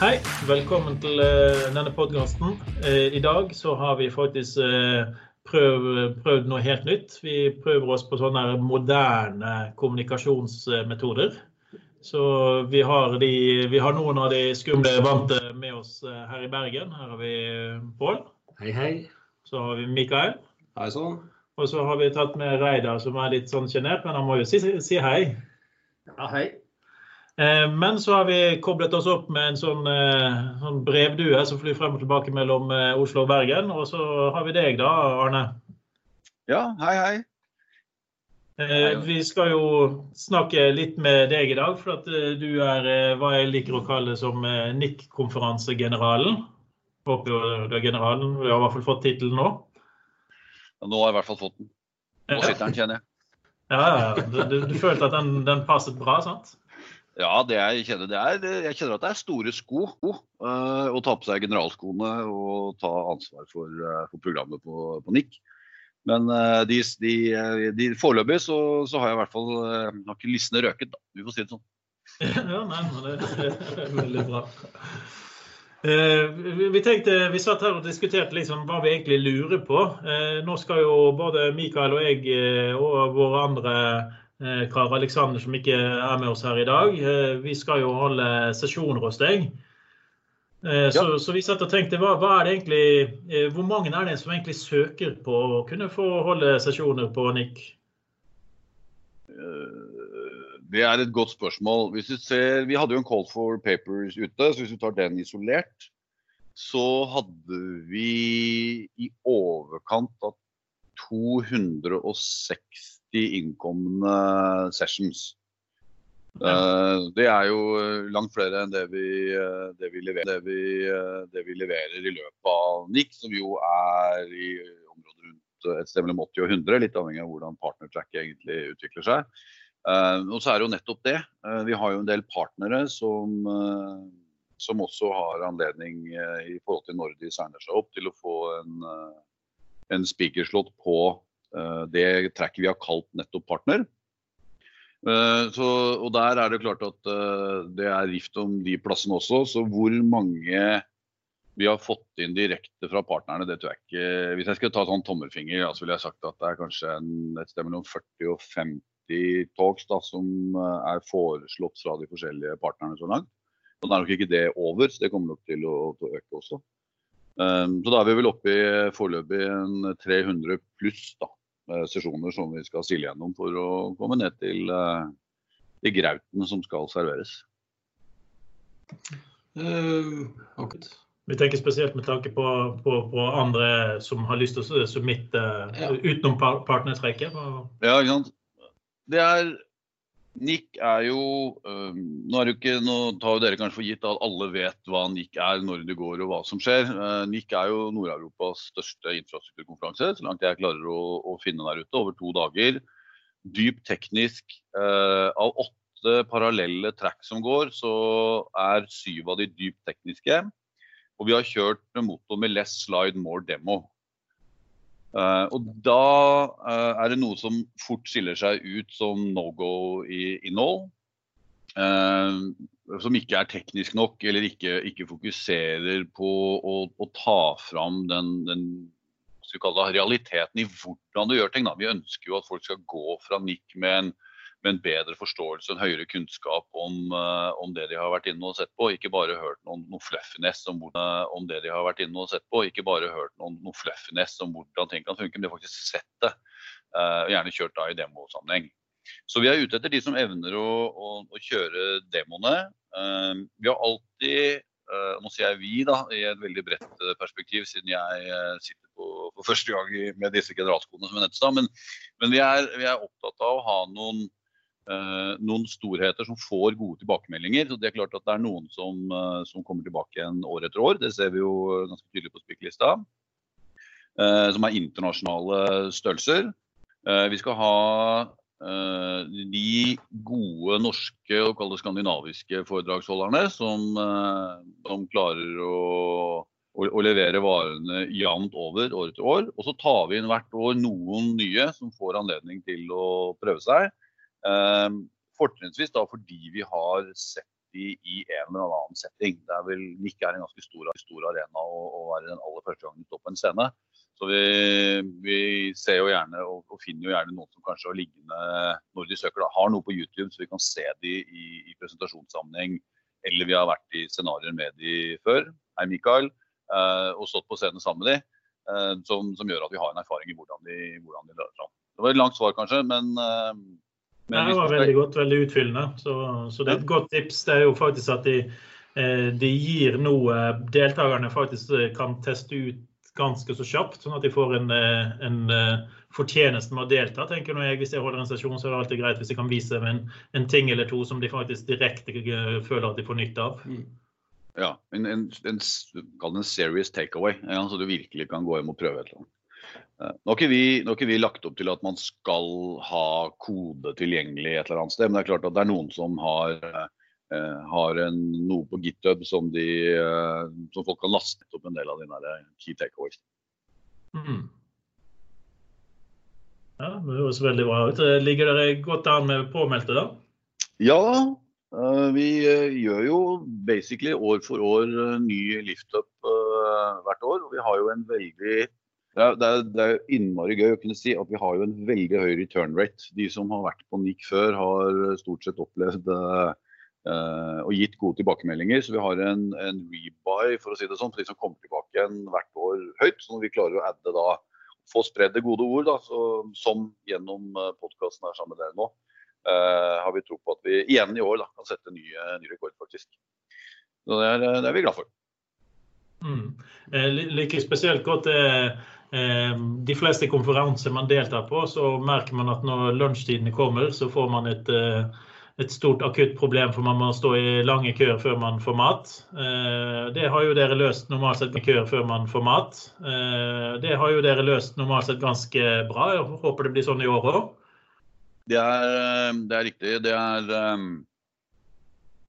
Hei, velkommen til eh, denne podkasten. I dag så har vi faktisk eh, prøv, prøvd noe helt nytt. Vi prøver oss på sånne moderne kommunikasjonsmetoder. Så vi har, de, vi har noen av de skumle vante med oss eh, her i Bergen. Her har vi Pål. Hei, hei. Så har vi Mikael. Hei sann. Og så har vi tatt med Reidar, som er litt sånn sjenert, men han må jo si, si hei. Ja, hei. Eh, men så har vi koblet oss opp med en sånn, eh, sånn brevdue som flyr frem og tilbake mellom eh, Oslo og Bergen. Og så har vi deg da, Arne. Ja, hei, hei. Vi skal jo snakke litt med deg i dag, for at du er hva jeg liker å kalle som NIC-konferansegeneralen. Håper jo du er generalen. Du har i hvert fall fått tittelen nå. Nå har jeg i hvert fall fått den. Nå sitter den, kjenner jeg. Ja, ja. Du, du, du følte at den, den, passet bra, sant? Ja, jeg kjenner, er, jeg kjenner at det er store sko uh, å ta på seg generalskoene og ta ansvar for, uh, for programmet på, på NIC. Men uh, de, de, de, foreløpig så, så, har jeg i hvert fall har ikke lissene røket, da. Vi får si det sånn. Ja, nei, men det, er veldig bra. Vi tenkte, vi satt her og diskuterte liksom hva vi egentlig lurer på. Nå skal jo både Mikael og jeg og våre andre Kar Aleksander, som ikke er med oss her i dag, vi skal jo holde sesjoner hos deg. Så, ja. så vi satt og tenkte, hva, hva, er det egentlig, Hvor mange er det som egentlig søker på å kunne få holde sesjoner på NIK? Det er et godt spørsmål. Hvis du ser, Vi hadde jo en call for papers ute, så hvis du tar den isolert, så hadde vi i overkant av 260 innkomne sessions. Uh, det er jo langt flere enn det vi, uh, det vi, leverer, det vi, det vi leverer, i løpet av NIC, som jo er i området rundt et sted mellom 80 og 100, litt avhengig av hvordan partnertracket egentlig utvikler seg. Uh, og så er det jo nettopp det. Uh, vi har jo en del partnere som, som også har anledning i forhold til når de signer seg opp, til å få en, en spikerslott på det tracket vi har kalt nettopp partner. Så, og Der er det klart at det er rift om de plassene også. Så hvor mange vi har fått inn direkte fra partnerne, det tror jeg ikke Hvis jeg skal ta sånn tommelfinger, så ville jeg sagt at det er kanskje en, et sted mellom 40 og 50 talks da, som eh, er foreslått fra de forskjellige partnerne så langt. Og det er nok ikke det over, så det kommer nok til å, til å øke også. Um, så da er vi vel oppe i foreløpig 300 pluss da, eh, sesjoner som vi skal stille gjennom for å komme ned til de grautene som skal serveres. Uh, okay. Vi tenker spesielt med tanke på, på, på, andre som har lyst til å submitte ja. utenom partnertrekket. Ja, ikke sant det er NIC er jo um, Nå er ikke, nå tar jo dere kanskje for gitt at alle vet hva Nick er, når det går og hva som skjer. Uh, Nick er jo Nord-Europas største infrastrukturkonferanse, så langt jeg klarer å, å, finne der ute, over to dager. Dypt teknisk. Uh, av åtte parallelle track som går, så er syv av de dypt tekniske. Og vi har kjørt med motor med less slide, more demo. Uh, og da uh, er det noe som fort skiller seg ut som no go i innhold. Uh, som ikke er teknisk nok, eller ikke, ikke fokuserer på å, å, ta fram den, den realiteten i hvordan du gjør ting. Da. Vi ønsker jo at folk skal gå fra nikk med en med en bedre forståelse og en høyere kunnskap om, uh, om, det de har vært inne og sett på. Ikke bare hørt noen, noen fluffiness om, hvordan, om, det de har vært inne og sett på. Ikke bare hørt noen, noen fluffiness om hvordan ting kan funke, men de har faktisk sett det. Uh, gjerne kjørt da i demosammenheng. Så vi er ute etter de som evner å, å, å kjøre demoene. vi har alltid nå sier jeg vi da, i et veldig bredt perspektiv, siden jeg sitter på, på første gang med disse generalskoene som jeg sa. Men, men vi, er, vi, er, opptatt av å ha noen Eh, noen storheter som får gode tilbakemeldinger. så Det er klart at det er noen som, eh, som kommer tilbake igjen år etter år. Det ser vi jo ganske tydelig på spikerlista. Eh, som er internasjonale størrelser. vi skal ha de gode norske og skandinaviske foredragsholderne som, som klarer å, å, levere varene jevnt over år etter år. Og så tar vi inn hvert år noen nye som får anledning til å prøve seg. Ehm, fortrinnsvis fordi vi har sett de i en eller annen setting. Det er vel, ikke en ganske stor, stor arena å, å være den aller første gangen du står på en scene. Så vi, vi ser jo gjerne og, og, finner jo gjerne noen som kanskje har liggende når de søker, da, har noe på YouTube, så vi kan se de i, i presentasjonssammenheng. Eller vi har vært i scenarioer med de før, hei Mikael, eh, og stått på scenen sammen med de, eh, som, som, gjør at vi har en erfaring i hvordan de, hvordan de lører fram. Det var et langt svar kanskje, men, eh, men Det var veldig godt, veldig utfyllende. Så, så, det er et godt tips. Det er jo faktisk at de, eh, de gir noe deltakerne faktisk kan teste ut ganske så kjapt, sånn at de får en, eh, en fortjeneste med å delta. tenker jeg. Hvis jeg holder en sesjon, så er det alltid greit hvis jeg kan vise dem en, en ting eller to som de faktisk direkte føler at de får nytte av. Mm. Ja, en, en, en, en serious takeaway, ja, så du virkelig kan gå hjem og prøve et eller annet. Eh, nå har, ikke vi, nå har ikke vi lagt opp til at man skal ha kode tilgjengelig et eller annet sted, men det er klart at det er noen som har, eh, har en, noe på GitHub som, de, eh, som, folk kan laste opp en del av de key takeaways. Mm. Ja, Det høres veldig bra ut. Ligger dere godt an med påmeldte, da? Ja, vi gjør jo basically år for år ny liftup hvert år. og Vi har jo en veldig det er, det, er, det er, innmari gøy å kunne si at vi har jo en veldig høy return rate. De som har vært på NIC før, har stort sett opplevd uh, og gitt gode tilbakemeldinger. Så vi har en, en, rebuy for å si det sånn, for de som kommer tilbake igjen hvert år høyt. Så når vi klarer å adde da, få spredd det gode ord, da, så, som gjennom eh, podkasten her sammen med dere nå, uh, har vi tro på at vi igjen i år da, kan sette ny, rekord, faktisk. Så det er, det er vi glad for. Mm. Jeg liker spesielt godt det Eh, de fleste konferanser man deltar på, så merker man at når lunsjtidene kommer, så får man et, eh, et stort akutt problem, for man må stå i lange køer før man får mat. Eh, det har jo dere løst normalt sett køer før man får mat. Det har jo dere løst normalt sett ganske bra. Jeg håper det blir sånn i år òg. Det, det, er riktig. Det er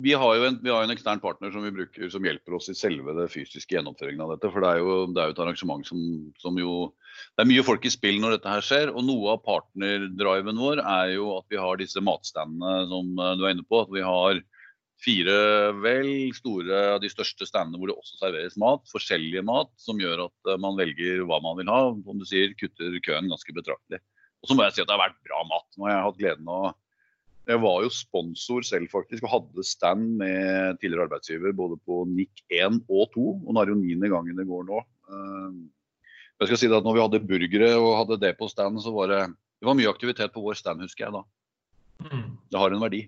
vi har jo en, har en, ekstern partner som vi bruker som hjelper oss i selve det fysiske gjennomføringen av dette. For det er jo, det er jo et arrangement som, som, jo Det er mye folk i spill når dette her skjer. Og noe av partnerdriven vår er jo at vi har disse matstandene som eh, du er inne på. At vi har fire vel store av de største standene hvor det også serveres mat. Forskjellige mat som gjør at eh, man velger hva man vil ha. Som du sier, kutter køen ganske betraktelig. Og så må jeg si at det har vært bra mat. Nå har jeg hatt gleden av jeg var jo sponsor selv faktisk, og hadde stand med tidligere arbeidsgiver både på NIC 1 og 2. Og nå er det jo niende gangen det går nå. Eh, jeg skal si at når vi hadde burgere og hadde det på stand, så var det, det var mye aktivitet på vår stand, husker jeg da. Mm. Det har en verdi.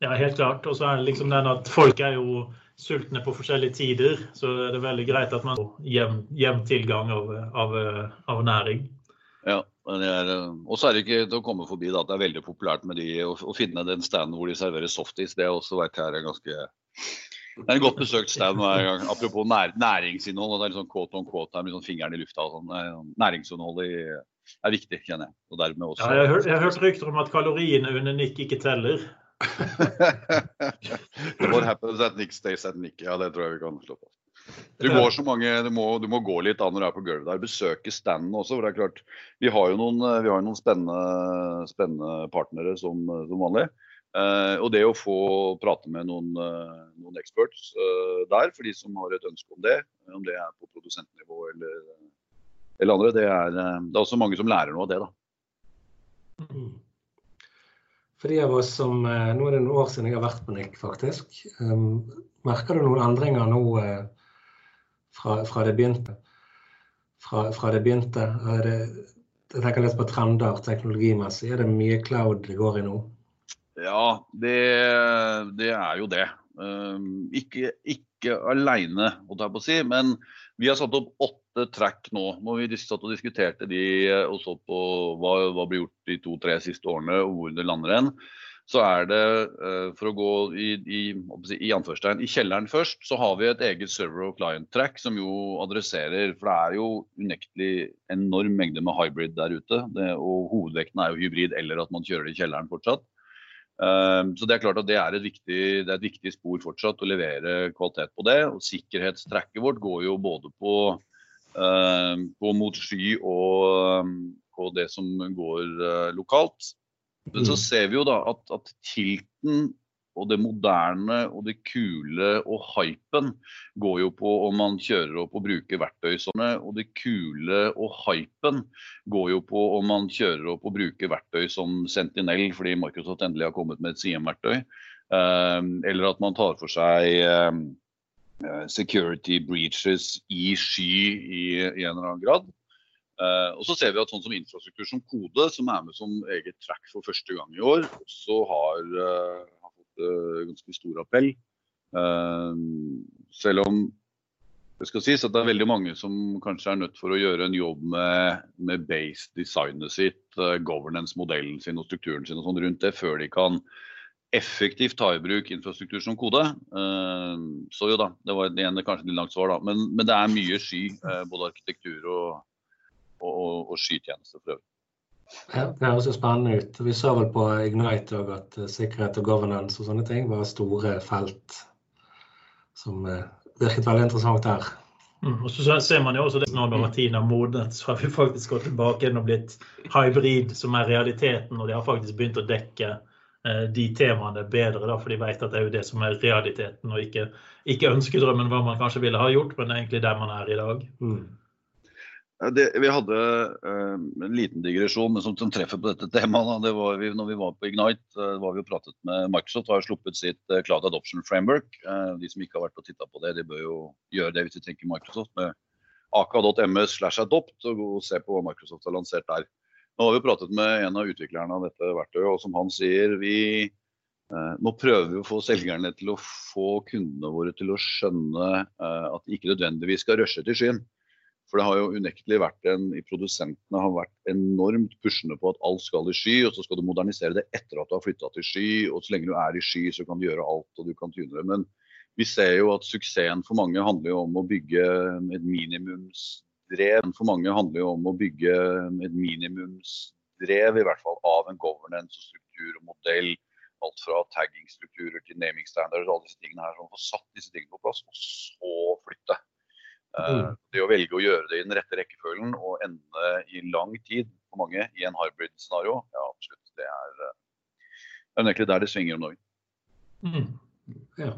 Ja, helt klart. Og så er det liksom den at folk er jo sultne på forskjellige tider. Så er det veldig greit at man får jevn, jevn tilgang av, av, av næring. Eh, og så er det ikke til å komme forbi da, at det er veldig populært med de, å, å finne den standen hvor de serverer softis. Det har også vært her ganske det er en godt besøkt stand hver gang. Apropos nær, næringsinnhold. og det er litt sånn quote on quote her med sånn fingeren i lufta. sånn. Næringsinnhold er viktig, kjenner jeg. Og dermed også... Ja, jeg, har, jeg har hørt rykter om at kaloriene under Nick ikke teller. What happens at Nick stays at Nick? Ja, det tror jeg vi kan slå på. Du, går så mange, du, må, du må gå litt da når du er på gulvet der. Besøke standen også. for det er klart, Vi har jo noen, har noen spennende, spennende, partnere som, som vanlig. Eh, og det å få prate med noen, eh, noen experts eh, der, for de som har et ønske om det, om det er på produsentnivå eller, eller andre, det er, det er også mange som lærer noe av det. da. Mm. For de av oss som Nå er det noen år siden jeg har vært på NIC, faktisk. Um, merker du noen endringer nå uh, fra, fra det begynte. Fra, fra det begynte. Det, jeg tenker litt på trender teknologimessig. Er det mye cloud det går i nå? Ja, det, det er jo det. Um, ikke, ikke aleine, holdt jeg på å si. Men vi har satt opp åtte track nå. Når vi satt og diskuterte de og så på hva, som ble gjort de to-tre siste årene, og hvor det lander hen så er det, eh, for å gå i, i, i, anførstein, i kjelleren først, så har vi et eget server og client track som jo adresserer For det er jo unektelig enorm mengde med hybrid der ute. Det, og hovedvekten er jo hybrid eller at man kjører det i kjelleren fortsatt. Um, så det er klart at det er, viktig, det er et viktig spor fortsatt å levere kvalitet på det. Og sikkerhetstracket vårt går jo både på, um, på mot sky og um, på det som går uh, lokalt. Men så mm. ser vi jo da at, at tilten og det moderne og det kule og hypen går jo på om man kjører opp og bruker verktøy som Og det kule og hypen går jo på om man kjører opp og bruker verktøy som Sentinel, fordi Microsoft endelig har kommet med et CM-verktøy. Eh, eller at man tar for seg eh, security breaches i sky i, i en eller annen grad. Uh, og så ser vi at sånn som infrastruktur som kode, som er med som eget track for første gang i år, også har, uh, har fått uh, ganske stor appell. selv om det skal sies at det er veldig mange som kanskje er nødt for å gjøre en jobb med, med base-designet sitt, governance-modellen sin og strukturen sin og sånn rundt det, før de kan effektivt ta i bruk infrastruktur som kode. så jo da, det var igjen kanskje litt langt svar, da. Men, men det er mye sky, både arkitektur og og, og, og skytjenester for øvrig. Ja, det høres jo spennende ut. Vi så vel på Ignite òg at uh, sikkerhet og governance og sånne ting var store felt som uh, virket veldig interessant der. Mm, og så ser man jo også det når tiden har modnet, så har vi faktisk gått tilbake og blitt hybrid, som er realiteten. Og de har faktisk begynt å dekke uh, de temaene bedre, da, for de vet at det er jo det som er realiteten, og ikke, ikke ønskedrømmen hva man kanskje ville ha gjort, men egentlig der man er i dag. Mm. Det, vi hadde uh, en liten digresjon men som, som, treffer på dette temaet. Det var vi, når vi var på Ignite, uh, var vi og pratet med Microsoft. har sluppet sitt uh, Cloud Adoption Framework. de som ikke har vært og titta på det, de bør jo gjøre det hvis de tenker Microsoft. med aka.ms slash adopt og se på hva Microsoft har lansert der. Nå har vi pratet med en av utviklerne av dette verktøyet, og som han sier, vi nå prøver vi å få selgerne til å få kundene våre til å skjønne at de ikke nødvendigvis skal rushe til skyen. For det har jo unektelig vært en Produsentene har vært enormt pushende på at alt skal i sky, og så skal du modernisere det etter at du har flytta til sky. Og så lenge du er i sky, så kan du gjøre alt, og du kan tune det. Men vi ser jo at suksessen for mange handler jo om å bygge et minimumsdrev. For mange handler jo om å bygge et minimumsdrev, i hvert fall av en governance og struktur og modell. Alt fra taggingstrukturer til naming standards og alle disse tingene her. Sånn, få satt disse tingene på plass, og så flytte. Mm. Eh, det å velge å gjøre det i den rette rekkefølgen og ende i lang tid for mange i en hybrid-scenario, ja absolutt. Det er, eh, det er egentlig der det svinger om dagen. Mm. Ja.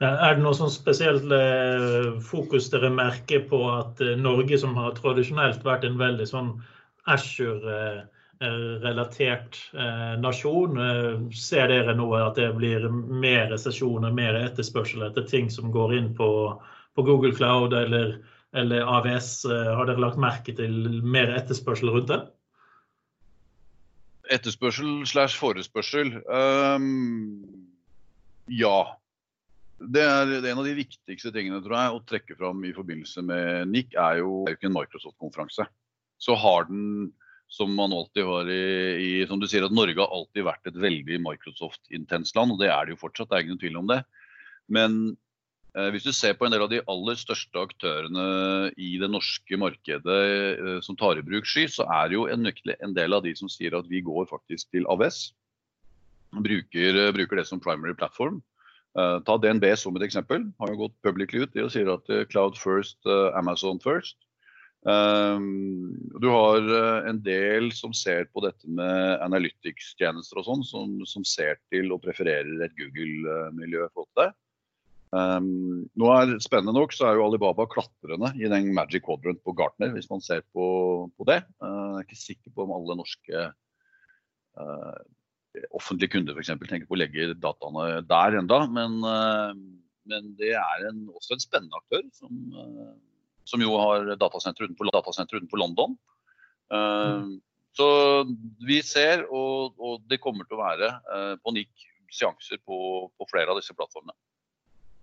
Er det noe sånn spesielt eh, fokus dere merker på at Norge, som har tradisjonelt vært en veldig sånn Ashore-relatert nasjon, ser dere nå at det blir mer sesjoner, mer etterspørsel etter ting som går inn på på Google Cloud eller, eller AVS? Eh, har dere lagt merke til mer etterspørsel rundt det? Etterspørsel slash forespørsel? Um, ja. Det er en av de viktigste tingene tror jeg, å trekke fram i forbindelse med NIC, er jo, er jo ikke en Microsoft-konferanse. Så har den, som man alltid har i, i, Som du sier, at Norge har alltid vært et veldig Microsoft-intenst land, og det er det jo fortsatt, det er ingen tvil om det. Men hvis du ser på en del av de aller største aktørene i det norske markedet eh, som tar i bruk sky, så er det jo en, en del av de som sier at vi går faktisk til AVS. Bruker, eh, bruker det som primary platform. ta DNB som et eksempel. Har jo gått publicly ut og sier at cloud first, Amazon first. du har en del som ser på dette med analytics-tjenester og sånn, som, som, ser til og prefererer et Google-miljø. Um, nå er Spennende nok så er jo Alibaba klatrende i den Magic Quadrant på Gartner, hvis man ser på, på det. Uh, jeg er ikke sikker på om alle norske uh, offentlige kunder for eksempel, tenker på å legge dataene der enda, men, uh, men det er en, også en spennende aktør som, som jo har datasenter utenfor, datasenter utenfor London. Mm. Så vi ser, og, og, det kommer til å være på NIC seanser på, på flere av disse plattformene.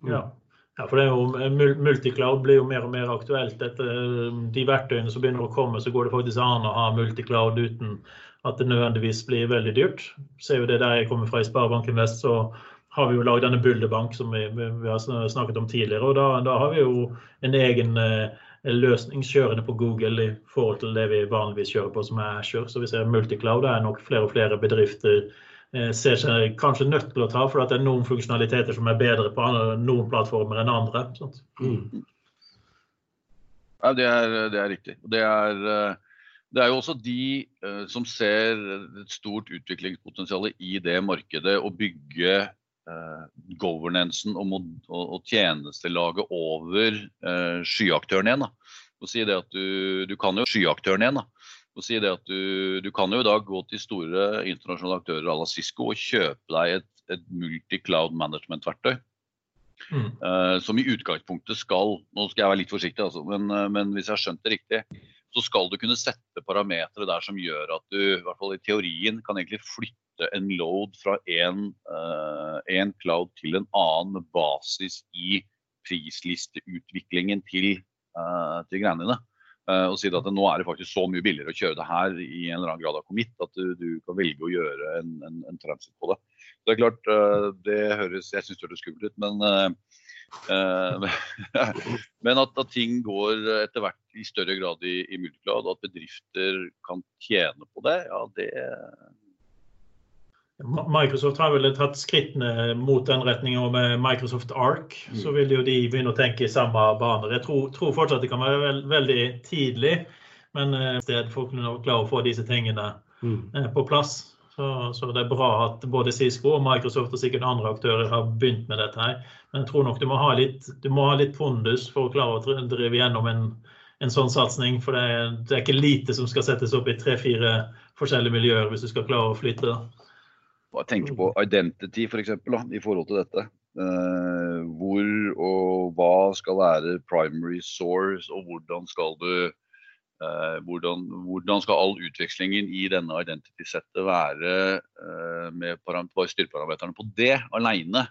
Ja. ja. for det er jo, Multicloud blir jo mer og mer aktuelt. Etter eh, de verktøyene som begynner å komme, så går det faktisk an å ha multicloud uten at det nødvendigvis blir veldig dyrt. Ser jo det der jeg kommer fra i Sparebanken Vest, så har vi jo lagd denne Bulderbank som vi, vi, har snakket om tidligere. og Da, da har vi jo en egen eh, løsning kjørende på Google i forhold til det vi vanligvis kjører på, som er Azure. Så vi ser multicloud er nok flere og flere bedrifter Eh, ser seg kanskje nødt til å ta, for det er noen funksjonaliteter som er bedre på noen plattformer enn andre. Mm. Ja, det er, det er, riktig. Det er, eh, det er jo også de uh, som ser et stort utviklingspotensial i det markedet å bygge uh, governancen og, og, og tjenestelaget over uh, skyaktøren igjen. Da. Og si det at du, du kan jo skyaktøren igjen. da. Og si det at du, du kan jo i dag gå til store internasjonale aktører à la Cisco og kjøpe deg et, et multi-cloud management-verktøy. Mm. Uh, som i utgangspunktet skal Nå skal jeg være litt forsiktig, altså, men, men hvis jeg har skjønt det riktig, så skal du kunne sette parametere der som gjør at du i hvert fall i teorien kan egentlig flytte en load fra en, uh, en cloud til en annen med basis i prislisteutviklingen til, uh, til greiene dine. Uh, og si at nå er det faktisk så mye billigere å kjøre det her i en eller annen grad av commit at du, du kan velge å gjøre en, en, en transit på det. Det er klart, det høres, Jeg syns det høres skummelt ut, men Eh, men at, at, ting går etter hvert i større grad i, i multicloud, og at bedrifter kan tjene på det, ja det Microsoft har vel tatt skrittene mot den retningen. Med Microsoft Ark mm. så vil jo de begynne å tenke i samme baner. Jeg tror, tror fortsatt det kan være veld, veldig tidlig, men i sted for å klare å få disse tingene mm. Eh, på plass. Så, så, det er bra at både Cisco og Microsoft og sikkert andre aktører har begynt med dette. her. Men jeg tror nok du må ha litt, må ha litt pondus for å klare å drive gjennom en, en sånn satsing. For det er, det er, ikke lite som skal settes opp i tre-fire forskjellige miljøer hvis du skal klare å flytte. Jeg tenke på identity for eksempel, i forhold til dette. Uh, hvor og hva skal være primary source, og hvordan skal du Uh, hvordan, hvordan, skal all utvekslingen i denne identity-settet være uh, med styreparameterne på det alene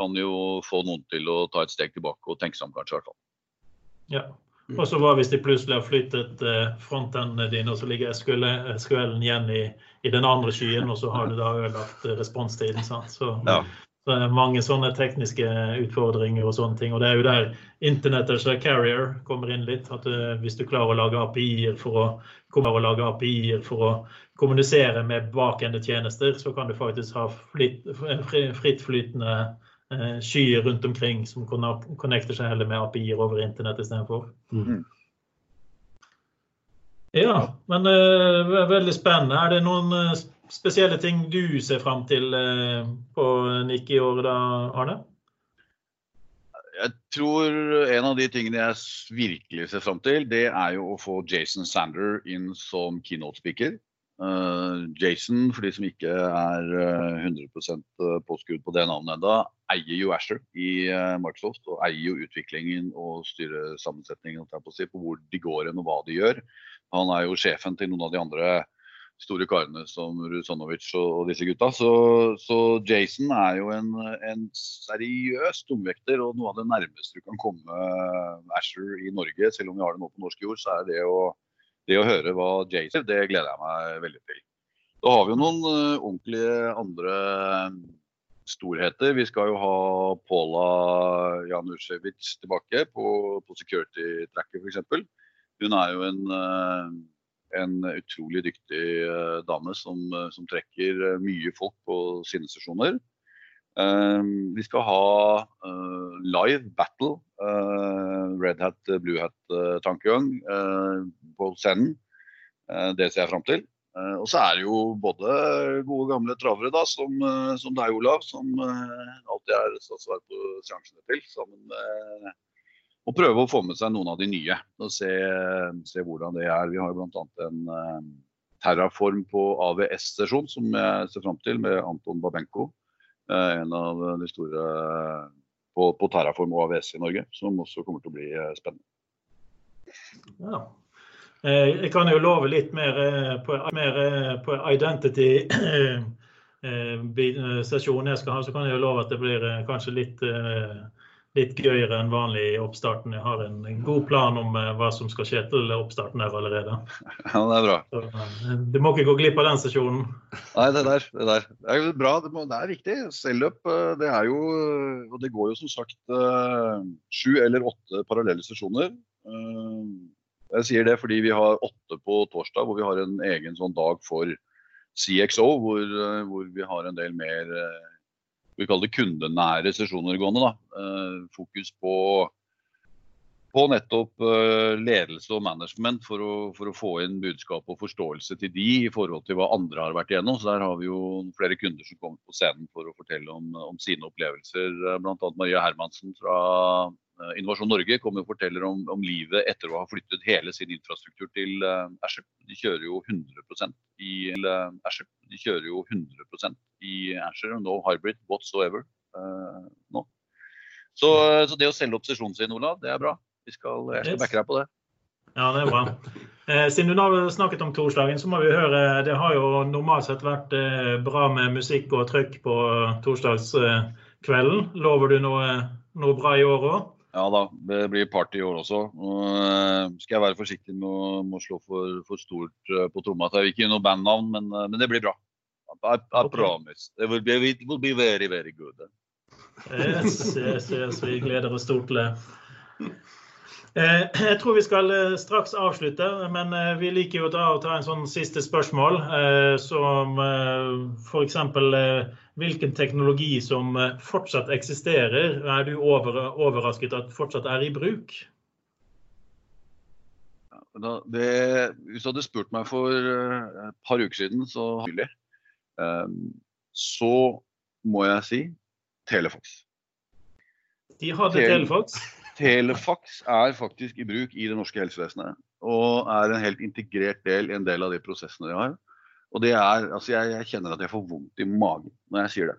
kan jo få noen til å ta et steg tilbake og tenke seg om, kanskje. i hvert fall. Ja. Og så hva hvis de plutselig har flyttet uh, frontendene dine, og så ligger SQL-en igjen i, i, den andre skyen, og så har du da ødelagt responstiden. Sant? Så, ja. Så det er mange sånne tekniske utfordringer og sånne ting. Og det er jo der Internett as a carrier kommer inn litt. at uh, Hvis du klarer å lage API-er for API for å kommunisere med bakende tjenester, så kan du faktisk ha frittflytende uh, skyer rundt omkring som connecter seg heller med API-er over internett istedenfor. Mm. Ja, men uh, veldig spennende. Er det noen spesielle ting du ser fram til eh, på NIK i år da, Arne? Jeg tror en av de tingene jeg virkelig ser fram til, det er jo å få Jason Sander inn som keynote-speaker. Uh, Jason, for de som ikke er 100 påskudd påskrudd på det navnet ennå, eier jo Asher i Microsoft. Og eier jo utviklingen og styresammensetningen på, si, på hvor de går hen og hva de gjør. Han er jo sjefen til noen av de andre store karene som Rusanovic og, disse gutta. Så, så Jason er jo en, en, seriøs tungvekter og noe av det nærmeste du kan komme Asher i Norge. Selv om vi har det nå på norsk jord, så er det å, det å høre hva Jason det gleder jeg meg veldig til. Da har vi jo noen uh, ordentlige andre storheter. Vi skal jo ha Paula Janusjevic tilbake på, på security tracker f.eks. Hun er jo en uh, en utrolig dyktig eh, dame som, eh, som trekker eh, mye folk på sine sesjoner. Vi skal ha live battle, red hat, blue hat-tankegang på scenen. det ser jeg fram til. og så er det jo både gode gamle travere da, som, som deg, Olav, som alltid er satt på seansene til, sammen med og prøve å få med seg noen av de nye og se, se hvordan det er. Vi har bl.a. en uh, Terraform på AVS-sesjon som jeg ser fram til, med Anton Babenko. En av de store uh, på, på, Terraform og AVS i Norge, som også kommer til å bli spennende. Ja. Jeg kan jo love litt mer på, mer på identity sesjonen jeg skal ha, så kan jeg jo love at det blir kanskje litt litt gøyere enn vanlig i oppstarten. Jeg har en god plan om uh, hva som skal skje til oppstarten her allerede. Ja, det er bra. Så, uh, du må ikke gå glipp av den sesjonen. Nei, det der, det der. Det er bra. Det, må, det er viktig. Sellup, uh, det er jo Og det går jo som sagt sju eller åtte parallelle sesjoner. jeg sier det fordi vi har åtte på torsdag, hvor vi har en egen sånn dag for CXO, hvor, hvor vi har en del mer vi kaller det kundenære sesjoner gående. Da. Eh, fokus på på nettopp uh, ledelse og management for å, for å, få inn budskap og forståelse til de i forhold til hva andre har vært igjennom. Så der har vi jo flere kunder som kommer på scenen for å fortelle om, om sine opplevelser. Bl.a. Maria Hermansen fra uh, Innovasjon Norge kommer og forteller om, om, livet etter å ha flyttet hele sin infrastruktur til uh, Azure. De kjører jo 100% i uh, Azure. De kjører jo 100% i Asher. no hybrid whatsoever nå. Så, så, det å selge opp sesjonen sin, Olav, det er bra. Skal, jeg skal backe deg på det. Ja, det er bra. Eh, siden du nå har snakket om torsdagen, så må vi høre Det har jo normalt sett vært eh, bra med musikk og trykk på torsdagskvelden. Lover du noe, noe bra i år òg? Ja da, det blir party i år også. Skal jeg være forsiktig med å, med å slå for, for, stort på tromma. Jeg vil ikke gi noe bandnavn, men, men, det blir bra. I, I promise. It will, be, it will be very, very good. Yes, yes, yes. Vi gleder oss stort til det. Eh, jeg tror vi skal eh, straks avslutte, men eh, vi liker jo å ta en sånn siste spørsmål. Som f.eks. hvilken teknologi som fortsatt eksisterer, er du overrasket at fortsatt er i bruk? Det, hvis du hadde spurt meg for et par uker siden, så, så må jeg si Telefox. De hadde Telefax? Telefax er faktisk i bruk i det norske helsevesenet. Og er en helt integrert del i en del av de prosessene de har. Og det er, altså jeg, jeg kjenner at jeg får vondt i magen når jeg sier det.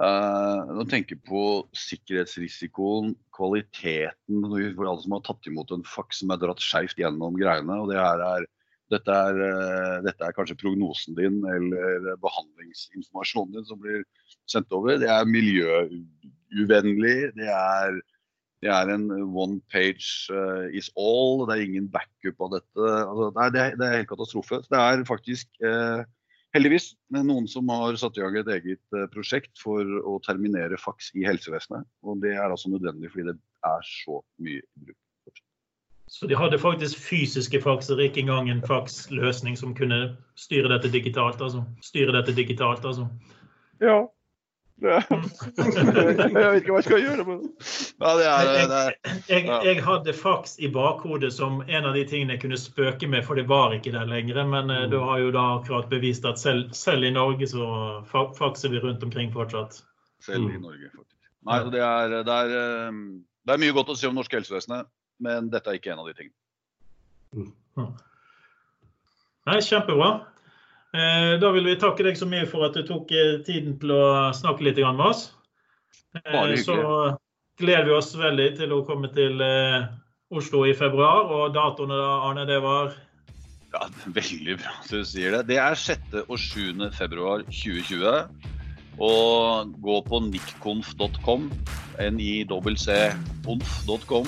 Uh, når tenker på sikkerhetsrisikoen, kvaliteten for alle som har tatt imot en faks som er dratt skeivt gjennom greiene. og det her er, dette, er, uh, dette er kanskje prognosen din eller behandlingsinformasjonen din som blir sendt over. Det er miljøuvennlig. Det er det er en one page uh, is all. Det er ingen backup av dette. Altså, det, er, det, er, helt katastrofe. Det er faktisk, uh, heldigvis, noen som har satt i gang et eget uh, prosjekt for å terminere faks i helsevesenet. Og det er altså nødvendig fordi det er så mye bruk. Så de hadde faktisk fysiske fakser, ikke engang en faksløsning som kunne styre dette digitalt, altså? Styre dette digitalt, altså? Ja, jeg vet ikke hva jeg skal gjøre Men... Ja, det er, det er, jeg, jeg, hadde faks i bakhodet som en av de tingene jeg kunne spøke med, for det var ikke der lenger. Men mm. du har jo da akkurat bevist at selv, selv i Norge så fakser vi rundt omkring fortsatt. Selv i Norge, faktisk. Nei, det er, det, er, eh, det er mye godt å si om norske helsevesenet, men dette er ikke en av de tingene. Mm. Nei, kjempebra. Eh, da vil vi takke deg så mye for at du tok eh, tiden til å snakke litt med oss. Eh, så gleder vi oss veldig til å komme til Oslo i februar. Og datoene da, Arne, det var? Ja, Veldig bra at du sier det. Det er 6. og 7. februar 2020. Og gå på nickconf.com, nicconf.com.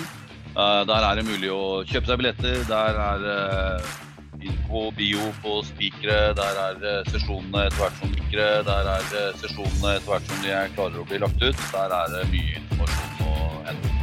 Der er det mulig å kjøpe seg billetter. Der er info, bio på spikere. Der er sesjonene etter hvert som spikere. Der er sesjonene etter hvert som de er klarer å bli lagt ut. Der er det mye informasjon å hente.